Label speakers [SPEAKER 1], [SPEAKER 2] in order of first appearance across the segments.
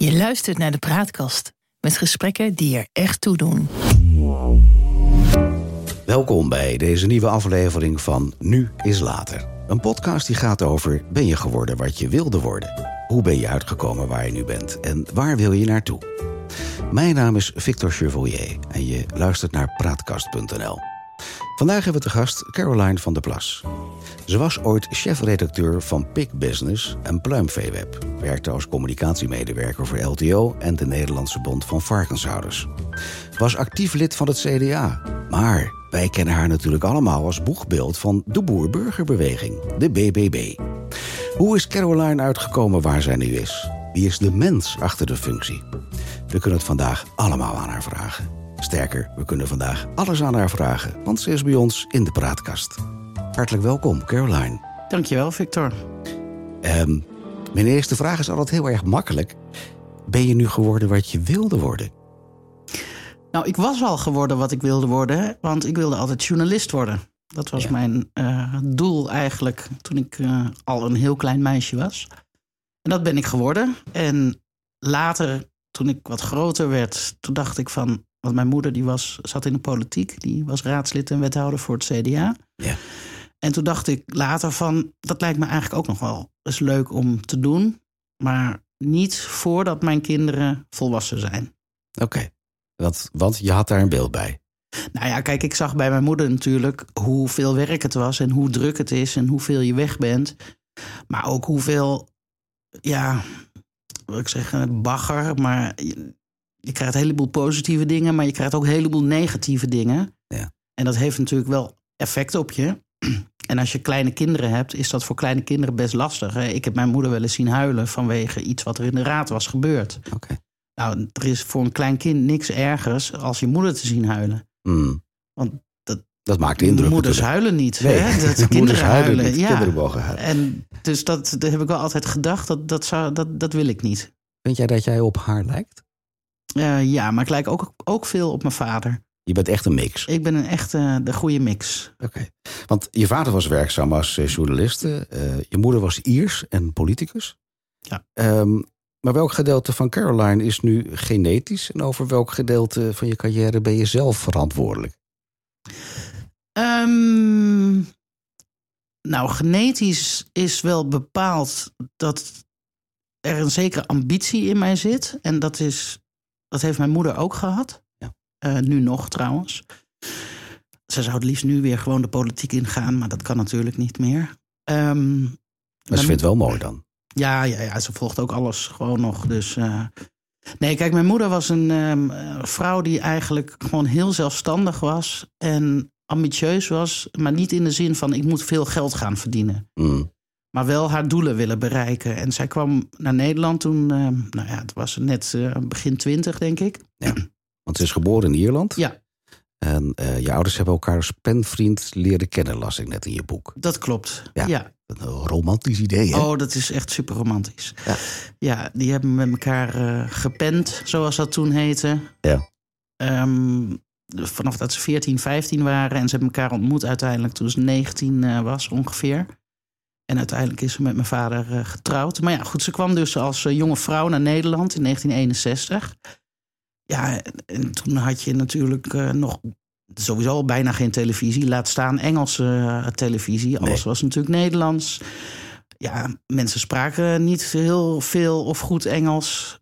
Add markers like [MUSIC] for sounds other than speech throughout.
[SPEAKER 1] Je luistert naar de Praatkast met gesprekken die er echt toe doen.
[SPEAKER 2] Welkom bij deze nieuwe aflevering van Nu is Later. Een podcast die gaat over ben je geworden wat je wilde worden? Hoe ben je uitgekomen waar je nu bent en waar wil je naartoe? Mijn naam is Victor Chevallier en je luistert naar praatkast.nl. Vandaag hebben we te gast Caroline van der Plas. Ze was ooit chefredacteur van Pig Business en Pluimveeweb. Werkte als communicatiemedewerker voor LTO en de Nederlandse Bond van Varkenshouders. Was actief lid van het CDA. Maar wij kennen haar natuurlijk allemaal als boegbeeld van de Boer-Burgerbeweging, de BBB. Hoe is Caroline uitgekomen waar zij nu is? Wie is de mens achter de functie? We kunnen het vandaag allemaal aan haar vragen. Sterker, we kunnen vandaag alles aan haar vragen, want ze is bij ons in de praatkast. Hartelijk welkom, Caroline.
[SPEAKER 3] Dankjewel, Victor.
[SPEAKER 2] Um, mijn eerste vraag is altijd heel erg makkelijk. Ben je nu geworden wat je wilde worden?
[SPEAKER 3] Nou, ik was al geworden wat ik wilde worden, want ik wilde altijd journalist worden. Dat was mijn uh, doel eigenlijk toen ik uh, al een heel klein meisje was. En dat ben ik geworden. En later, toen ik wat groter werd, toen dacht ik van... Want mijn moeder die was, zat in de politiek. Die was raadslid en wethouder voor het CDA.
[SPEAKER 2] Ja.
[SPEAKER 3] En toen dacht ik later van, dat lijkt me eigenlijk ook nog wel eens leuk om te doen. Maar niet voordat mijn kinderen volwassen zijn.
[SPEAKER 2] Oké, want, want je had daar een beeld bij.
[SPEAKER 3] Nou ja, kijk, ik zag bij mijn moeder natuurlijk hoeveel werk het was en hoe druk het is en hoeveel je weg bent. Maar ook hoeveel, ja, wil ik zeggen, bagger. Maar je, krijgt een heleboel positieve dingen, maar je krijgt ook een heleboel negatieve dingen.
[SPEAKER 2] Ja.
[SPEAKER 3] En dat heeft natuurlijk wel effect op je. En als je kleine kinderen hebt, is dat voor kleine kinderen best lastig. Ik heb mijn moeder wel eens zien huilen vanwege iets wat er in de raad was gebeurd. Nou, er is voor een klein kind niks ergers als je moeder te zien huilen.
[SPEAKER 2] Mm.
[SPEAKER 3] Want dat,
[SPEAKER 2] Dat maakt indruk.
[SPEAKER 3] moeders
[SPEAKER 2] natuurlijk.
[SPEAKER 3] huilen niet.
[SPEAKER 2] Nee,
[SPEAKER 3] hè? [LAUGHS] Dat
[SPEAKER 2] moeders
[SPEAKER 3] kinderen
[SPEAKER 2] huilen
[SPEAKER 3] huilen.
[SPEAKER 2] niet,
[SPEAKER 3] ja.
[SPEAKER 2] kinderen mogen huilen.
[SPEAKER 3] En dus dat, dat heb ik wel altijd gedacht, dat, dat, zou, dat, dat wil ik niet.
[SPEAKER 2] Vind jij dat jij op haar lijkt?
[SPEAKER 3] Eh, ja, maar ik lijk ook, ook veel op mijn vader.
[SPEAKER 2] Je bent echt een mix.
[SPEAKER 3] Ik ben een echte, de goede mix.
[SPEAKER 2] Oké. Want je vader was werkzaam als eh, journalist. eh, je moeder was Iers en politicus.
[SPEAKER 3] Ja.
[SPEAKER 2] Ehm, maar welk gedeelte van Caroline is nu genetisch? En over welk gedeelte van je carrière ben je zelf verantwoordelijk?
[SPEAKER 3] Ehm, nou, genetisch is wel bepaald dat er een zekere ambitie in mij zit. En dat, is, dat heeft mijn moeder ook gehad.
[SPEAKER 2] Ja.
[SPEAKER 3] Eh, nu nog trouwens. Ze zou het liefst nu weer gewoon de politiek ingaan, maar dat kan natuurlijk niet meer. Ehm,
[SPEAKER 2] Maar ze vindt het wel mooi dan.
[SPEAKER 3] ja, ja, ja, ze volgt ook alles gewoon nog. Dus, eh, Nee, kijk, mijn moeder was een ehm, eh, vrouw die eigenlijk gewoon heel zelfstandig was en ambitieus was, maar niet in de zin van ik moet veel geld gaan verdienen.
[SPEAKER 2] Mm.
[SPEAKER 3] Maar wel haar doelen willen bereiken. En zij kwam naar Nederland toen, ehm, nou ja, het was net eh, begin twintig, denk ik.
[SPEAKER 2] Want ze is geboren in Ierland.
[SPEAKER 3] Ja,
[SPEAKER 2] En eh, je ouders hebben elkaar als penvriend leren kennen, las ik net in je boek.
[SPEAKER 3] dat klopt.
[SPEAKER 2] Ja.
[SPEAKER 3] ja.
[SPEAKER 2] Een romantisch idee, hè?
[SPEAKER 3] Oh, dat is echt super romantisch.
[SPEAKER 2] Ja.
[SPEAKER 3] Ja, die hebben met elkaar eh, gepend, zoals dat toen heette.
[SPEAKER 2] Ja.
[SPEAKER 3] Ehm, vanaf dat ze 14, 15 waren. En ze hebben elkaar ontmoet uiteindelijk toen ze 19 eh, was ongeveer. En uiteindelijk is ze met mijn vader eh, getrouwd. Maar ja, goed, ze kwam dus als eh, jonge vrouw naar Nederland in 1961. Ja, en, en toen had je natuurlijk eh, nog sowieso al bijna geen televisie. Laat staan Engelse televisie. Alles
[SPEAKER 2] Nee.
[SPEAKER 3] was natuurlijk Nederlands. Ja, mensen spraken niet heel veel of goed Engels.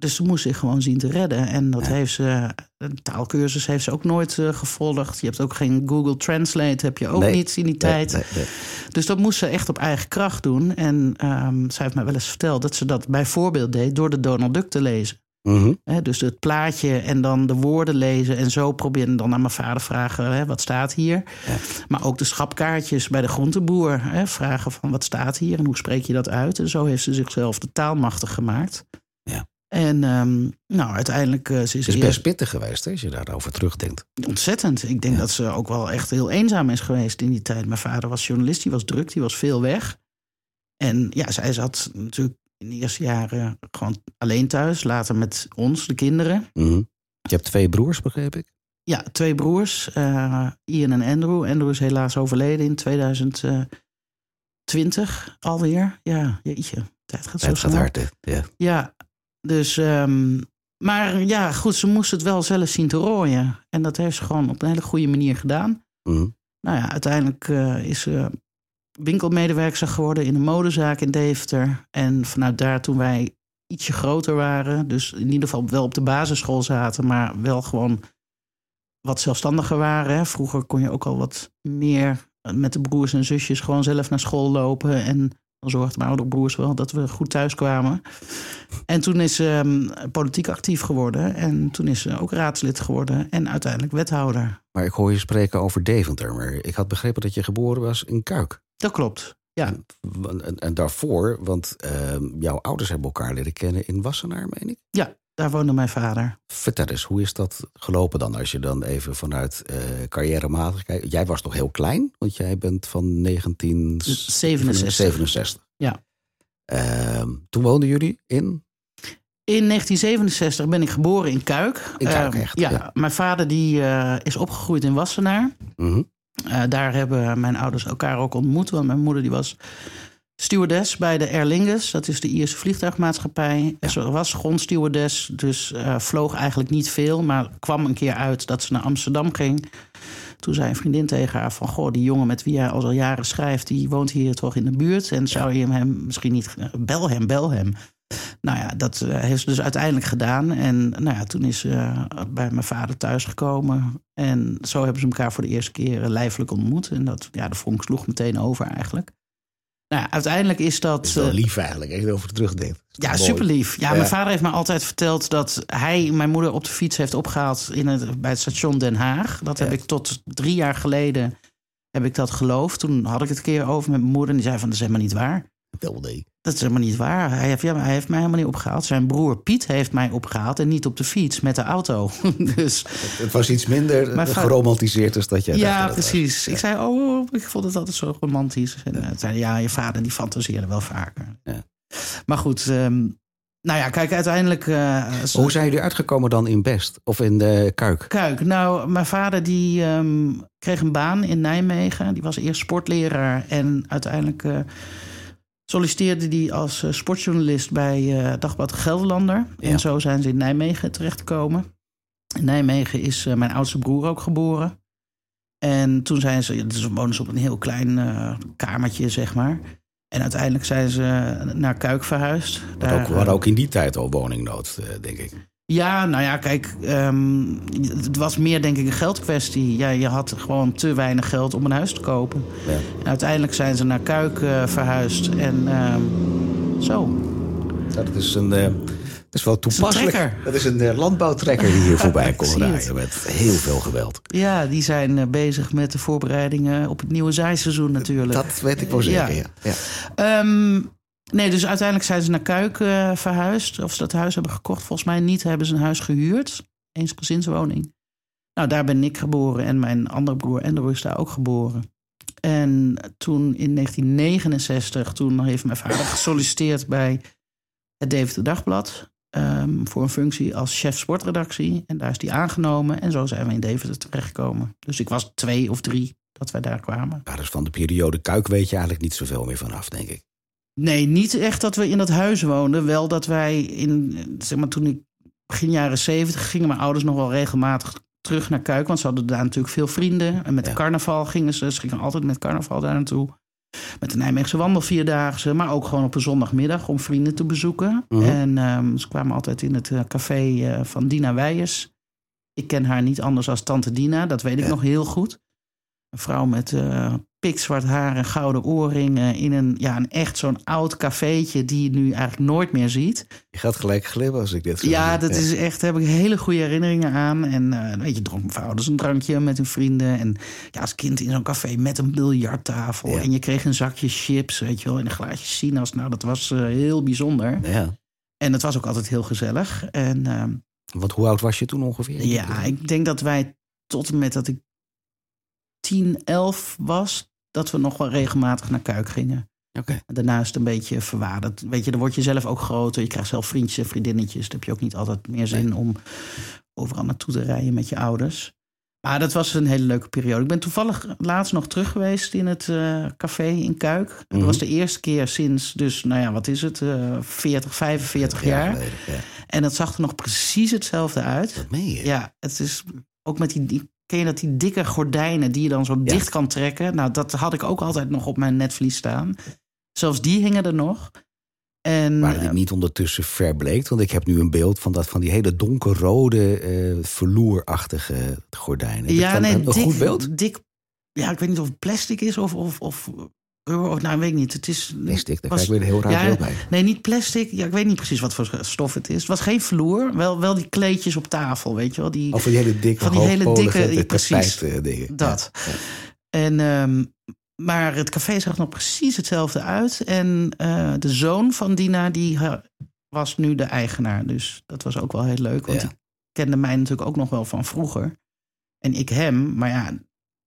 [SPEAKER 3] Dus ze moest zich gewoon zien te redden. En dat
[SPEAKER 2] Ja.
[SPEAKER 3] heeft ze, een taalkursus heeft ze ook nooit eh, gevolgd. Je hebt ook geen Google Translate, heb je ook
[SPEAKER 2] Nee.
[SPEAKER 3] niet in die
[SPEAKER 2] Nee,
[SPEAKER 3] tijd.
[SPEAKER 2] nee.
[SPEAKER 3] Dus dat moest ze echt op eigen kracht doen. En ehm zij heeft mij wel eens verteld dat ze dat bijvoorbeeld deed door de Donald Duck te lezen.
[SPEAKER 2] Mhm.
[SPEAKER 3] Dus het plaatje en dan de woorden lezen. En zo probeerde dan aan mijn vader vragen, hè, wat staat hier?
[SPEAKER 2] Ja.
[SPEAKER 3] Maar ook de schapkaartjes bij de groenteboer. Hè, vragen van, wat staat hier en hoe spreek je dat uit? En zo heeft ze zichzelf de taalmachtig gemaakt.
[SPEAKER 2] Ja.
[SPEAKER 3] En ehm, nou, uiteindelijk eh, ze is
[SPEAKER 2] Het is best pittig geweest, hè, als je daarover terugdenkt.
[SPEAKER 3] Ontzettend. Ik denk
[SPEAKER 2] Ja.
[SPEAKER 3] dat ze ook wel echt heel eenzaam is geweest in die tijd. Mijn vader was journalist, die was druk, die was veel weg. En ja, zij zat natuurlijk in de eerste jaren gewoon alleen thuis. Later met ons, de kinderen.
[SPEAKER 2] Mhm. Je hebt twee broers, begreep ik?
[SPEAKER 3] Ja, twee broers, eh, Ian en Andrew. Andrew is helaas overleden in 2020 alweer. Ja, jeetje, tijd gaat zo
[SPEAKER 2] Het gaat hard, hè? Ja.
[SPEAKER 3] Ja, Dus, ehm, maar ja, goed, ze moest het wel zelf zien te rooien. En dat heeft ze gewoon op een hele goede manier gedaan.
[SPEAKER 2] Mhm.
[SPEAKER 3] Nou ja, uiteindelijk eh, is ze winkelmedewerker geworden in een modezaak in Deventer. En vanuit daar, toen wij ietsje groter waren, dus in ieder geval wel op de basisschool zaten, maar wel gewoon wat zelfstandiger waren. Hè. Vroeger kon je ook al wat meer met de broers en zusjes gewoon zelf naar school lopen. En zorgden mijn oudere broers wel dat we goed thuis kwamen. En toen is ze ehm, politiek actief geworden. En toen is ze ook raadslid geworden en uiteindelijk wethouder.
[SPEAKER 2] Maar ik hoor je spreken over Deventer. Maar ik had begrepen dat je geboren was in Kuik.
[SPEAKER 3] Dat klopt. Ja,
[SPEAKER 2] En, en daarvoor, want ehm, jouw ouders hebben elkaar leren kennen in Wassenaar, meen ik.
[SPEAKER 3] ja daar woonde mijn vader.
[SPEAKER 2] Vertel eens, hoe is dat gelopen dan? Als je dan even vanuit eh carrièrematig kijkt. Jij was nog heel klein, want jij bent van 1967.
[SPEAKER 3] 67. Ja.
[SPEAKER 2] Ehm, toen woonden jullie in?
[SPEAKER 3] In 1967 ben ik geboren in Kuik.
[SPEAKER 2] In Kuik,
[SPEAKER 3] Eh,
[SPEAKER 2] echt,
[SPEAKER 3] Ja,
[SPEAKER 2] ja.
[SPEAKER 3] mijn vader die, eh, is opgegroeid in Wassenaar.
[SPEAKER 2] Mhm.
[SPEAKER 3] Eh, daar hebben mijn ouders elkaar ook ontmoet. Want mijn moeder die was stewardess bij de Aer Lingus. Dat is de Ierse vliegtuigmaatschappij. Ze was grondstewardess, dus eh, vloog eigenlijk niet veel. Maar kwam een keer uit dat ze naar Amsterdam ging. Toen zei een vriendin tegen haar van... goh, die jongen met wie jij al jaren schrijft... die woont hier toch in de buurt. En zou je hem misschien niet... Bel hem, bel hem. Nou ja, dat eh, heeft ze dus uiteindelijk gedaan. En nou ja, toen is ze eh, bij mijn vader thuisgekomen. En zo hebben ze elkaar voor de eerste keer eh, lijfelijk ontmoet. En dat, ja, de vonk sloeg meteen over eigenlijk. Nou ja, uiteindelijk is dat...
[SPEAKER 2] Dat is wel
[SPEAKER 3] eh,
[SPEAKER 2] lief eigenlijk, als je erover terugdenkt.
[SPEAKER 3] ja, super lief. Ja,
[SPEAKER 2] Ja.
[SPEAKER 3] mijn vader heeft me altijd verteld dat hij mijn moeder op de fiets heeft opgehaald in het, bij het station Den Haag. Dat heb ik tot drie jaar geleden heb ik dat geloofd. Toen had ik het een keer over met mijn moeder en die zei van dat is helemaal niet waar.
[SPEAKER 2] Wel nee.
[SPEAKER 3] Dat is helemaal niet waar. Hij heeft, ja, hij heeft mij helemaal niet opgehaald. Zijn broer Piet heeft mij opgehaald en niet op de fiets met de auto. [LAUGHS] dus
[SPEAKER 2] Het was iets minder
[SPEAKER 3] Maar
[SPEAKER 2] eh, geromantiseerd als dat jij dacht
[SPEAKER 3] ja,
[SPEAKER 2] dat het was.
[SPEAKER 3] precies. Ik zei, oh, ik vond het altijd zo romantisch. En hij zei, ja, je vader die fantaseerde wel vaker.
[SPEAKER 2] Ja.
[SPEAKER 3] Maar goed, ehm, nou ja, kijk, uiteindelijk... eh,
[SPEAKER 2] Hoe zijn jullie uitgekomen dan in Best? Of in de Kuik?
[SPEAKER 3] Kuik. Nou, mijn vader die ehm, kreeg een baan in Nijmegen. Die was eerst sportleraar en uiteindelijk eh, solliciteerde hij als eh, sportjournalist bij eh, Dagblad Gelderlander.
[SPEAKER 2] Ja.
[SPEAKER 3] En zo zijn ze in Nijmegen terechtgekomen. In Nijmegen is eh, mijn oudste broer ook geboren. En toen zijn ze, dus wonen ze op een heel klein eh, kamertje, zeg maar. En uiteindelijk zijn ze naar Kuik verhuisd.
[SPEAKER 2] We hadden ook, we hadden ook in die tijd al woningnood, denk ik.
[SPEAKER 3] Ja, nou ja, kijk, ehm, het was meer denk ik een geldkwestie. Ja, je had gewoon te weinig geld om een huis te kopen.
[SPEAKER 2] Ja.
[SPEAKER 3] En uiteindelijk zijn ze naar Kuik eh, verhuisd en ehm, zo.
[SPEAKER 2] Ja, dat is een. eh, dat is wel toepasselijk. Dat is een eh, landbouwtrekker die hier [LAUGHS] voorbij komt rijden. Met heel veel geweld.
[SPEAKER 3] Ja, die zijn bezig met de voorbereidingen op het nieuwe zaaiseizoen natuurlijk.
[SPEAKER 2] Dat weet ik wel zeker, ja. ja.
[SPEAKER 3] Ehm, nee, dus uiteindelijk zijn ze naar Kuik eh, verhuisd. Of ze dat huis hebben gekocht, volgens mij niet. Hebben ze een huis gehuurd. Eensgezinswoning. Nou, daar ben ik geboren en mijn andere broer Andrew is daar ook geboren. En toen in 1969, toen heeft mijn vader gesolliciteerd bij het Deventer Dagblad. ehm, voor een functie als chef sportredactie. En daar is die aangenomen. En zo zijn we in Deventer terechtgekomen. Dus ik was twee of drie dat wij daar kwamen.
[SPEAKER 2] Ja, dus van de periode Kuik weet je eigenlijk niet zoveel meer vanaf, denk ik.
[SPEAKER 3] Nee, niet echt dat we in dat huis woonden. Wel dat wij in, zeg maar, toen ik begin jaren zeventig gingen mijn ouders nog wel regelmatig terug naar Kuik. Want ze hadden daar natuurlijk veel vrienden. En met
[SPEAKER 2] Ja.
[SPEAKER 3] de carnaval gingen ze. Ze gingen altijd met carnaval daar naartoe. Met de Nijmeegse wandelvierdaagse. Maar ook gewoon op een zondagmiddag om vrienden te bezoeken.
[SPEAKER 2] Mhm.
[SPEAKER 3] En ehm, ze kwamen altijd in het eh, café eh, van Dina Weijers. Ik ken haar niet anders als tante Dina. Dat weet ik
[SPEAKER 2] Ja.
[SPEAKER 3] nog heel goed. Een vrouw met eh pikzwart haar en gouden oorringen... in een, ja, een echt zo'n oud cafeetje die je nu eigenlijk nooit meer ziet.
[SPEAKER 2] Je gaat gelijk glimmen als ik dit zo
[SPEAKER 3] Ja,
[SPEAKER 2] zeg.
[SPEAKER 3] dat is echt, daar heb ik hele goede herinneringen aan. En eh weet je, dronk mijn ouders een drankje met hun vrienden. En ja, als kind in zo'n café met een biljarttafel.
[SPEAKER 2] Ja.
[SPEAKER 3] En je kreeg een zakje chips, weet je wel, en een glaasje sinaas. Nou, dat was eh, heel bijzonder.
[SPEAKER 2] Ja.
[SPEAKER 3] En het was ook altijd heel gezellig. En ehm,
[SPEAKER 2] Want hoe oud was je toen ongeveer?
[SPEAKER 3] ja, ik denk dat wij tot en met dat ik 10, 11 was, dat we nog wel regelmatig naar Kuik gingen.
[SPEAKER 2] Oké.
[SPEAKER 3] Daarna is het een beetje verwaarderd. Weet je, dan word je zelf ook groter. Je krijgt zelf vriendjes en vriendinnetjes. Dan heb je ook niet altijd meer zin
[SPEAKER 2] Nee.
[SPEAKER 3] om overal naartoe te rijden met je ouders. Maar dat was een hele leuke periode. Ik ben toevallig laatst nog terug geweest in het eh, café in Kuik. Dat
[SPEAKER 2] Mhm.
[SPEAKER 3] was de eerste keer sinds, dus nou ja, wat is het, eh 40, 45 jaar.
[SPEAKER 2] geleden, ja.
[SPEAKER 3] En het zag er nog precies hetzelfde uit.
[SPEAKER 2] Dat meen je?
[SPEAKER 3] Ja, het is ook met die, die ken je dat die dikke gordijnen die je dan zo dicht kan trekken. Nou, dat had ik ook altijd nog op mijn netvlies staan. Zelfs die hingen er nog. En, eh,
[SPEAKER 2] niet ondertussen verbleekt? Want ik heb nu een beeld van, dat, van die hele donkerrode, eh verloerachtige gordijnen.
[SPEAKER 3] ja, nee,
[SPEAKER 2] een
[SPEAKER 3] dik,
[SPEAKER 2] goed beeld?
[SPEAKER 3] dik. Ja, ik weet niet of het plastic is of. of, of of, nou, weet ik niet. Het is.
[SPEAKER 2] Plastic, daar
[SPEAKER 3] was-
[SPEAKER 2] krijg ik weer een heel raar
[SPEAKER 3] ja,
[SPEAKER 2] bij.
[SPEAKER 3] Nee, niet plastic. Ja, ik weet niet precies wat voor stof het is. Het was geen vloer. Wel, wel die kleedjes op tafel, weet je wel. Die,
[SPEAKER 2] Of die hele dikke,
[SPEAKER 3] Van die hele dikke-
[SPEAKER 2] tapijt,
[SPEAKER 3] precies.
[SPEAKER 2] eh, dingen.
[SPEAKER 3] Dat.
[SPEAKER 2] Ja, ja.
[SPEAKER 3] En, ehm, maar het café zag nog precies hetzelfde uit. En eh, de zoon van Dina, die was nu de eigenaar. Dus dat was ook wel heel leuk. Want die kende mij natuurlijk ook nog wel van vroeger. En ik hem. Maar ja,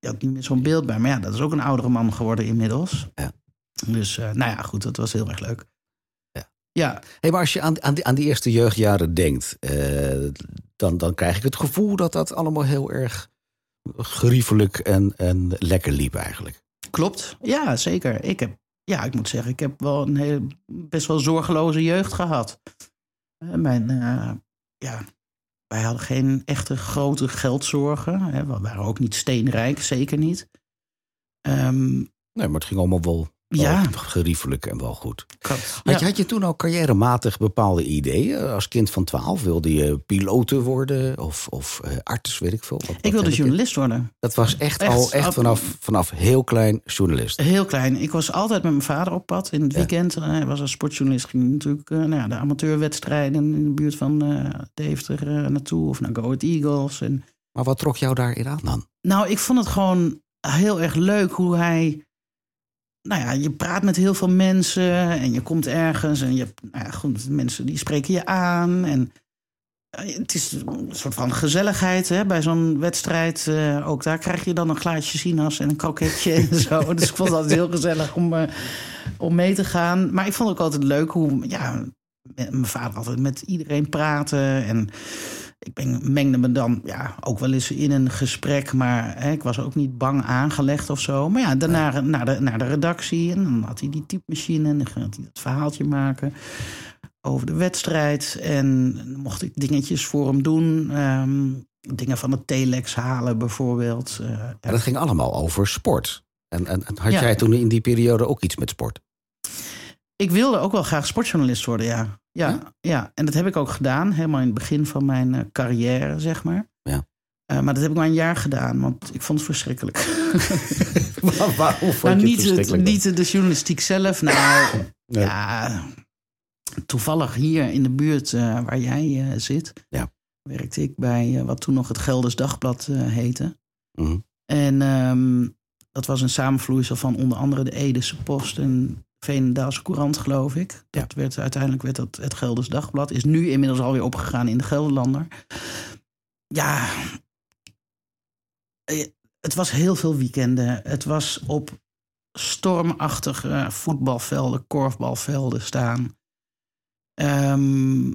[SPEAKER 3] had niet meer zo'n beeld bij. Maar ja, dat is ook een oudere man geworden inmiddels.
[SPEAKER 2] Ja.
[SPEAKER 3] Dus eh, nou ja, goed, dat was heel erg leuk.
[SPEAKER 2] Ja.
[SPEAKER 3] Ja,
[SPEAKER 2] Hey, maar als je aan, aan, die, aan die eerste jeugdjaren denkt, eh, dan, dan krijg ik het gevoel dat dat allemaal heel erg geriefelijk en, en lekker liep eigenlijk.
[SPEAKER 3] klopt. Ja, zeker. Ik heb, ja, ik moet zeggen, ik heb wel een heel, best wel zorgeloze jeugd gehad. Eh, mijn, ja, wij hadden geen echte grote geldzorgen. Hè. We waren ook niet steenrijk, zeker niet. Ehm,
[SPEAKER 2] Nee, maar het ging allemaal wel, wel
[SPEAKER 3] Ja.
[SPEAKER 2] geriefelijk en wel goed.
[SPEAKER 3] had, ja.
[SPEAKER 2] je, had je toen ook carrièrematig bepaalde ideeën? Als kind van 12 wilde je piloten worden of, of eh, arts, weet ik veel. Wat-
[SPEAKER 3] ik wilde journalist worden.
[SPEAKER 2] Dat was echt,
[SPEAKER 3] Echt,
[SPEAKER 2] al echt vanaf, vanaf heel klein journalist.
[SPEAKER 3] Heel klein. Ik was altijd met mijn vader op pad in het
[SPEAKER 2] Ja.
[SPEAKER 3] weekend. Eh, Hij was als sportjournalist. Ging natuurlijk nou ja, de amateurwedstrijden in de buurt van eh Deventer naartoe. Of naar Go Ahead Eagles. En
[SPEAKER 2] Maar wat trok jou daarin aan dan?
[SPEAKER 3] Nou, ik vond het gewoon heel erg leuk hoe hij. Nou ja, je praat met heel veel mensen en je komt ergens en je nou ja, goed, mensen die spreken je aan. En eh, het is een soort van gezelligheid hè, bij zo'n wedstrijd. eh, ook daar krijg je dan een glaasje sinaas en een kroketje en [LAUGHS] zo. Dus ik vond het altijd heel gezellig om, eh, om mee te gaan. Maar ik vond het ook altijd leuk hoe, ja, mijn vader altijd met iedereen praten en ik ben, mengde me dan ja, ook wel eens in een gesprek, maar hè, ik was ook niet bang aangelegd of zo. Maar ja, daarna naar, de, naar de redactie en dan had hij die typemachine en dan had hij het verhaaltje maken over de wedstrijd. En mocht ik dingetjes voor hem doen. ehm, dingen van het telex halen bijvoorbeeld. Eh,
[SPEAKER 2] dat ging allemaal over sport. En, en, en had
[SPEAKER 3] Ja.
[SPEAKER 2] jij toen in die periode ook iets met sport?
[SPEAKER 3] Ik wilde ook wel graag sportjournalist worden, ja. Ja,
[SPEAKER 2] Ja?
[SPEAKER 3] ja. en dat heb ik ook gedaan, helemaal in het begin van mijn eh, carrière, zeg maar.
[SPEAKER 2] Ja.
[SPEAKER 3] Eh, maar dat heb ik maar een jaar gedaan, want ik vond het verschrikkelijk. [LAUGHS]
[SPEAKER 2] Waarom vond
[SPEAKER 3] nou,
[SPEAKER 2] je
[SPEAKER 3] niet, het, de journalistiek zelf. Nou,
[SPEAKER 2] Nee.
[SPEAKER 3] ja, toevallig hier in de buurt eh, waar jij zit,
[SPEAKER 2] Ja.
[SPEAKER 3] werkte ik bij wat toen nog het Gelders Dagblad heette.
[SPEAKER 2] Mhm.
[SPEAKER 3] En ehm, dat was een samenvloeisel van onder andere de Edese Post en Veenendaalse Courant, geloof ik.
[SPEAKER 2] Ja.
[SPEAKER 3] Werd, uiteindelijk werd dat het Gelders Dagblad. Is nu inmiddels alweer opgegaan in de Gelderlander. Ja, eh, het was heel veel weekenden. Het was op stormachtige voetbalvelden, korfbalvelden staan. Ehm,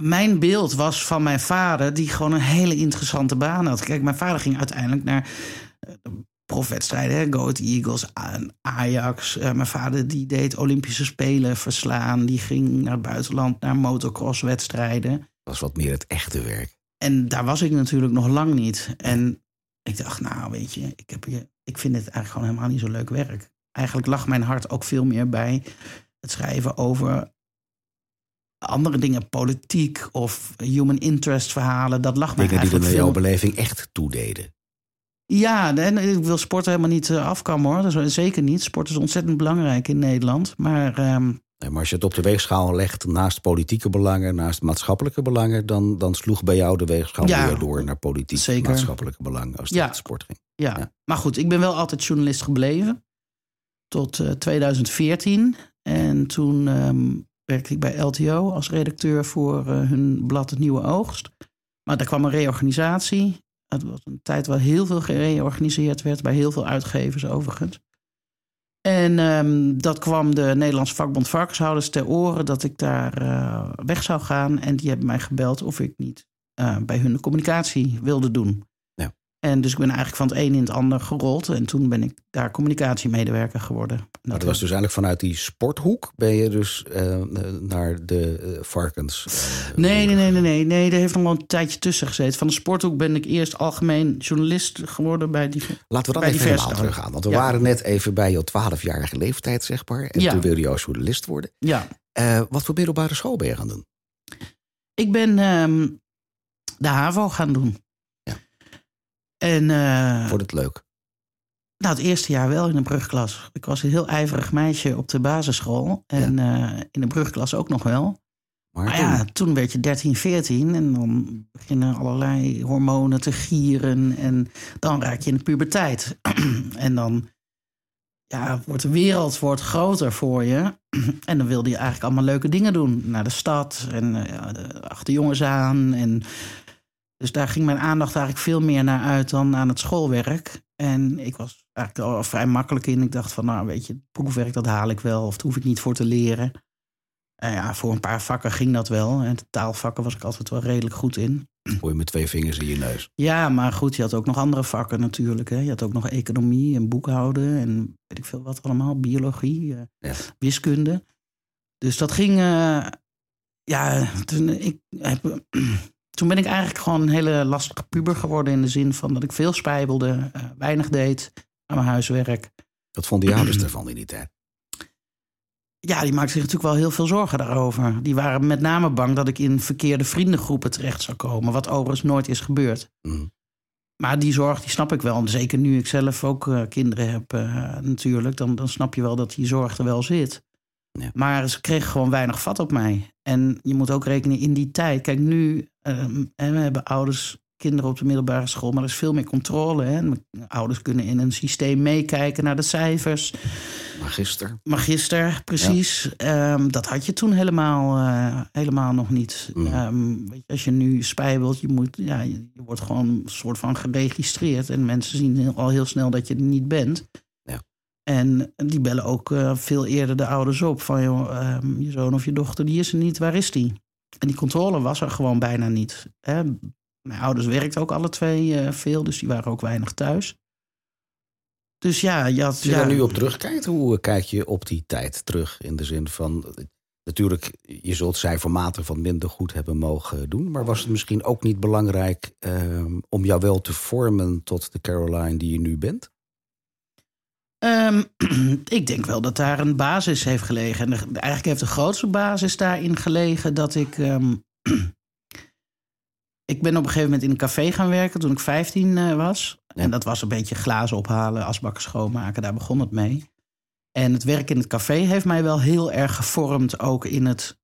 [SPEAKER 3] mijn beeld was van mijn vader, die gewoon een hele interessante baan had. Kijk, mijn vader ging uiteindelijk naar eh, profwedstrijden, hè, Go Ahead Eagles, Ajax. Eh, mijn vader die deed Olympische Spelen verslaan. Die ging naar het buitenland, naar motocrosswedstrijden.
[SPEAKER 2] Dat was wat meer het echte werk.
[SPEAKER 3] En daar was ik natuurlijk nog lang niet. En ik dacht, nou weet je, ik, heb hier, ik vind het eigenlijk gewoon helemaal niet zo leuk werk. Eigenlijk lag mijn hart ook veel meer bij het schrijven over andere dingen, politiek of human interest verhalen. Dat lag mij
[SPEAKER 2] Dingen die er
[SPEAKER 3] eigenlijk
[SPEAKER 2] naar jouw beleving echt toededen.
[SPEAKER 3] Ja, en ik wil sport helemaal niet eh, afkammen hoor. Dat is zeker niet. Sport is ontzettend belangrijk in Nederland. Maar ehm,
[SPEAKER 2] Nee, maar als je het op de weegschaal legt naast politieke belangen, naast maatschappelijke belangen, dan, dan sloeg bij jou de weegschaal
[SPEAKER 3] Ja,
[SPEAKER 2] weer door naar politiek
[SPEAKER 3] zeker.
[SPEAKER 2] maatschappelijke belangen als het
[SPEAKER 3] Ja.
[SPEAKER 2] sport ging.
[SPEAKER 3] Ja.
[SPEAKER 2] Ja.
[SPEAKER 3] maar goed, ik ben wel altijd journalist gebleven. Tot eh, 2014. En toen ehm, werkte ik bij LTO als redacteur voor eh, hun blad Het Nieuwe Oogst. Maar daar kwam een reorganisatie. Het was een tijd waar heel veel gereorganiseerd werd. Bij heel veel uitgevers overigens. En ehm, dat kwam de Nederlandse vakbond varkenshouders ter oren dat ik daar eh, weg zou gaan. En die hebben mij gebeld of ik niet eh, bij hun communicatie wilde doen. En dus ik ben eigenlijk van het een in het ander gerold. En toen ben ik daar communicatiemedewerker geworden.
[SPEAKER 2] Maar dat was dus eigenlijk vanuit die sporthoek ben je dus uh, naar de uh, varkens.
[SPEAKER 3] Uh, nee, nee, nee, nee, nee, nee. Er heeft nog wel een tijdje tussen gezeten. Van de sporthoek ben ik eerst algemeen journalist geworden bij die.
[SPEAKER 2] Laten we dan even helemaal teruggaan. Want we ja. waren net even bij je 12-jarige leeftijd, zeg maar. En ja. toen wilde je als journalist worden.
[SPEAKER 3] Ja.
[SPEAKER 2] wat voor middelbare school ben je gaan doen?
[SPEAKER 3] Ik ben um, de HAVO gaan doen. En, uh,
[SPEAKER 2] Vond het leuk?
[SPEAKER 3] Nou, het eerste jaar wel in de brugklas. Ik was een heel ijverig meisje op de basisschool. En ja. uh, in de brugklas ook nog wel. Maar, ja, toen werd je 13, 14 en dan beginnen allerlei hormonen te gieren. En dan raak je in de puberteit. [CLEARS THROAT] en dan ja, wordt de wereld wordt groter voor je. [CLEARS THROAT] en dan wilde je eigenlijk allemaal leuke dingen doen. Naar de stad en uh, achter jongens aan. En dus daar ging mijn aandacht eigenlijk veel meer naar uit dan aan het schoolwerk. En ik was eigenlijk al vrij makkelijk in. Ik dacht van, nou weet je, het proefwerk dat haal ik wel. Of daar hoef ik niet voor te leren. En ja, voor een paar vakken ging dat wel. En de taalvakken was ik altijd wel redelijk goed in.
[SPEAKER 2] Hoor je met twee vingers in je neus.
[SPEAKER 3] Ja, maar goed, je had ook nog andere vakken natuurlijk. Hè. Je had ook nog economie en boekhouden en weet ik veel wat allemaal. Biologie, ja. wiskunde. Dus dat ging... Uh, ja, toen ik heb toen ben ik eigenlijk gewoon een hele lastige puber geworden. In de zin van dat ik veel spijbelde, uh, weinig deed aan mijn huiswerk.
[SPEAKER 2] Wat vonden die ouders [CLEARS THROAT] ervan in die tijd?
[SPEAKER 3] Ja, die maakten zich natuurlijk wel heel veel zorgen daarover. Die waren met name bang dat ik in verkeerde vriendengroepen terecht zou komen. Wat overigens nooit is gebeurd.
[SPEAKER 2] Mm.
[SPEAKER 3] Maar die zorg, die snap ik wel. En zeker nu ik zelf ook uh, kinderen heb uh, natuurlijk. Dan, dan snap je wel dat die zorg er wel zit.
[SPEAKER 2] Ja.
[SPEAKER 3] Maar ze kregen gewoon weinig vat op mij. En je moet ook rekenen in die tijd. Kijk, nu uh, we hebben ouders, kinderen op de middelbare school, maar er is veel meer controle. Hè? Ouders kunnen in een systeem meekijken naar de cijfers.
[SPEAKER 2] Magister.
[SPEAKER 3] Magister, precies. Ja. Um, dat had je toen helemaal, uh, helemaal nog niet.
[SPEAKER 2] Mm.
[SPEAKER 3] Um, weet je, als je nu spijbelt, je, moet, ja, je, je wordt gewoon een soort van geregistreerd. En mensen zien heel, al heel snel dat je er niet bent. En die bellen ook uh, veel eerder de ouders op. Van joh, um, je zoon of je dochter, die is er niet, waar is die? En die controle was er gewoon bijna niet. Hè? Mijn ouders werkten ook alle twee uh, veel, dus die waren ook weinig thuis. Dus ja, je had...
[SPEAKER 2] Als je
[SPEAKER 3] ja,
[SPEAKER 2] daar nu op terugkijkt, hoe kijk je op die tijd terug? In de zin van, natuurlijk, je zult cijfermatig van minder goed hebben mogen doen. Maar was het misschien ook niet belangrijk uh, om jou wel te vormen tot de Caroline die je nu bent?
[SPEAKER 3] Um, [CLEARS THROAT] ik denk wel dat daar een basis heeft gelegen. En eigenlijk heeft de grootste basis daarin gelegen dat ik. Um, [CLEARS THROAT] ik ben op een gegeven moment in een café gaan werken toen ik 15 uh, was. Ja. En dat was een beetje glazen ophalen, asbakken schoonmaken. Daar begon het mee. En het werk in het café heeft mij wel heel erg gevormd, ook in het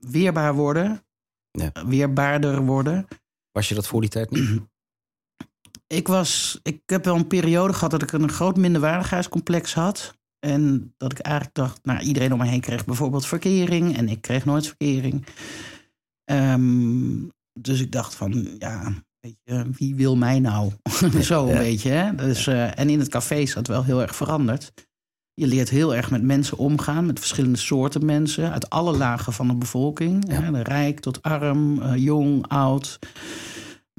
[SPEAKER 3] weerbaar worden.
[SPEAKER 2] Ja.
[SPEAKER 3] Weerbaarder worden.
[SPEAKER 2] Was je dat voor die tijd niet? [CLEARS THROAT]
[SPEAKER 3] ik, was, ik heb wel een periode gehad dat ik een groot minderwaardigheidscomplex had. En dat ik eigenlijk dacht, nou, iedereen om me heen kreeg bijvoorbeeld verkering. En ik kreeg nooit verkering. Um, dus ik dacht van, ja, weet je, wie wil mij nou? [LAUGHS] Zo een ja. beetje. Hè? Dus, uh, en in het café is dat wel heel erg veranderd. Je leert heel erg met mensen omgaan, met verschillende soorten mensen. Uit alle lagen van de bevolking.
[SPEAKER 2] Ja.
[SPEAKER 3] Hè? Rijk tot arm, uh, jong, oud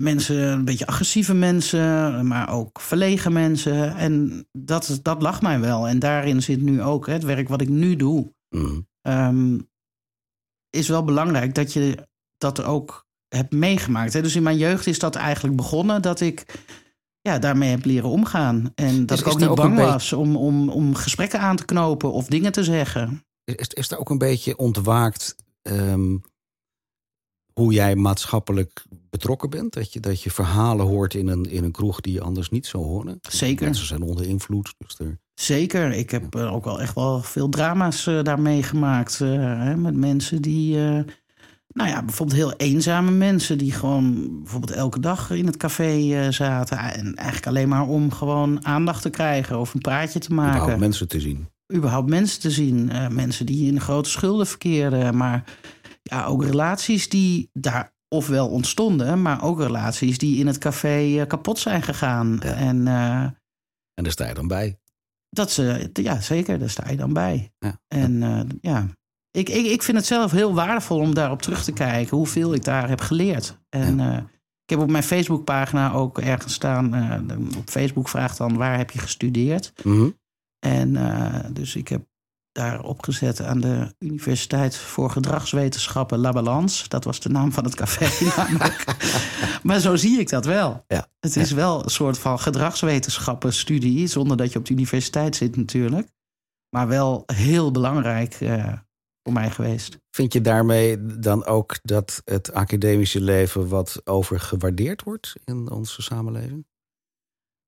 [SPEAKER 3] mensen, een beetje agressieve mensen, maar ook verlegen mensen. En dat, dat lag mij wel. En daarin zit nu ook hè, het werk wat ik nu doe.
[SPEAKER 2] Mm.
[SPEAKER 3] Um, is wel belangrijk dat je dat ook hebt meegemaakt. Hè. Dus in mijn jeugd is dat eigenlijk begonnen dat ik ja, daarmee heb leren omgaan. En dat
[SPEAKER 2] is,
[SPEAKER 3] ik ook niet bang was om, om, om gesprekken aan te knopen of dingen te zeggen.
[SPEAKER 2] Is, is er ook een beetje ontwaakt um, hoe jij maatschappelijk betrokken bent? Dat je, dat je verhalen hoort in een, in een kroeg die je anders niet zou horen?
[SPEAKER 3] Zeker.
[SPEAKER 2] Mensen zijn onder invloed. Dus er...
[SPEAKER 3] Zeker. Ik heb ja. ook wel echt wel veel drama's uh, daar meegemaakt. Uh, hè, met mensen die... Nou ja, bijvoorbeeld heel eenzame mensen... die gewoon bijvoorbeeld elke dag in het café zaten... en eigenlijk alleen maar om gewoon aandacht te krijgen... of een praatje te maken.
[SPEAKER 2] Überhaupt mensen te zien.
[SPEAKER 3] Überhaupt mensen te zien. mensen die in grote schulden verkeerden. Maar ja, ook relaties die daar ofwel ontstonden, maar ook relaties die in het café uh, kapot zijn gegaan.
[SPEAKER 2] Ja.
[SPEAKER 3] En, uh,
[SPEAKER 2] en daar sta je dan bij.
[SPEAKER 3] Dat ze, ja, zeker, daar sta je dan bij.
[SPEAKER 2] Ja.
[SPEAKER 3] En uh, ja, ik, ik, ik vind het zelf heel waardevol om daarop terug te kijken, hoeveel ik daar heb geleerd. En
[SPEAKER 2] ja.
[SPEAKER 3] Ik heb op mijn Facebookpagina ook ergens staan. eh, op Facebook vraagt dan waar heb je gestudeerd?
[SPEAKER 2] Mhm.
[SPEAKER 3] En eh, dus ik heb daar opgezet aan de Universiteit voor Gedragswetenschappen La Balance. Dat was de naam van het café [LAUGHS] namelijk. maar zo zie ik dat wel.
[SPEAKER 2] Ja.
[SPEAKER 3] Het is wel een soort van gedragswetenschappen studie, zonder dat je op de universiteit zit natuurlijk. Maar wel heel belangrijk eh, voor mij geweest.
[SPEAKER 2] Vind je daarmee dan ook dat het academische leven wat overgewaardeerd wordt in onze samenleving?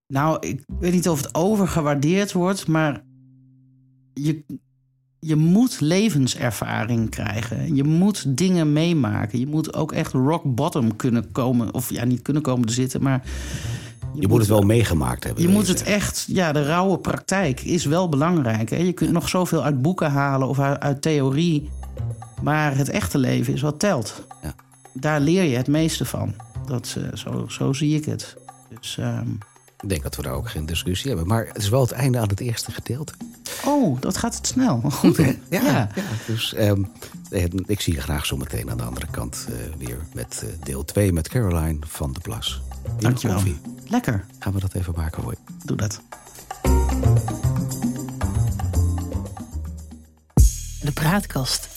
[SPEAKER 3] Nou, ik weet niet of het overgewaardeerd wordt, maar je, je moet levenservaring krijgen. Je moet dingen meemaken. Je moet ook echt rock bottom kunnen komen. Of ja, niet kunnen komen te zitten, maar.
[SPEAKER 2] Je, moet het wel meegemaakt hebben.
[SPEAKER 3] Je moet het echt, ja, de rauwe praktijk is wel belangrijk. Hè? Je kunt nog zoveel uit boeken halen of uit, uit theorie. Maar het echte leven is wat telt.
[SPEAKER 2] Ja.
[SPEAKER 3] Daar leer je het meeste van. Dat, eh, zo, zo zie ik het. Dus, ehm,
[SPEAKER 2] Ik denk dat we daar ook geen discussie hebben. Maar het is wel het einde aan het eerste gedeelte.
[SPEAKER 3] oh, dat gaat het snel. [LAUGHS] Goed, hè? [LAUGHS]
[SPEAKER 2] Ja,
[SPEAKER 3] Ja.
[SPEAKER 2] ja. dus ehm, eh, ik zie je graag zo meteen aan de andere kant eh, weer met eh, deel 2 met Caroline van de Plas.
[SPEAKER 3] Dankjewel.
[SPEAKER 2] koffie.
[SPEAKER 3] Lekker,
[SPEAKER 2] Gaan we dat even maken voor je.
[SPEAKER 3] doe dat.
[SPEAKER 1] De praatkast.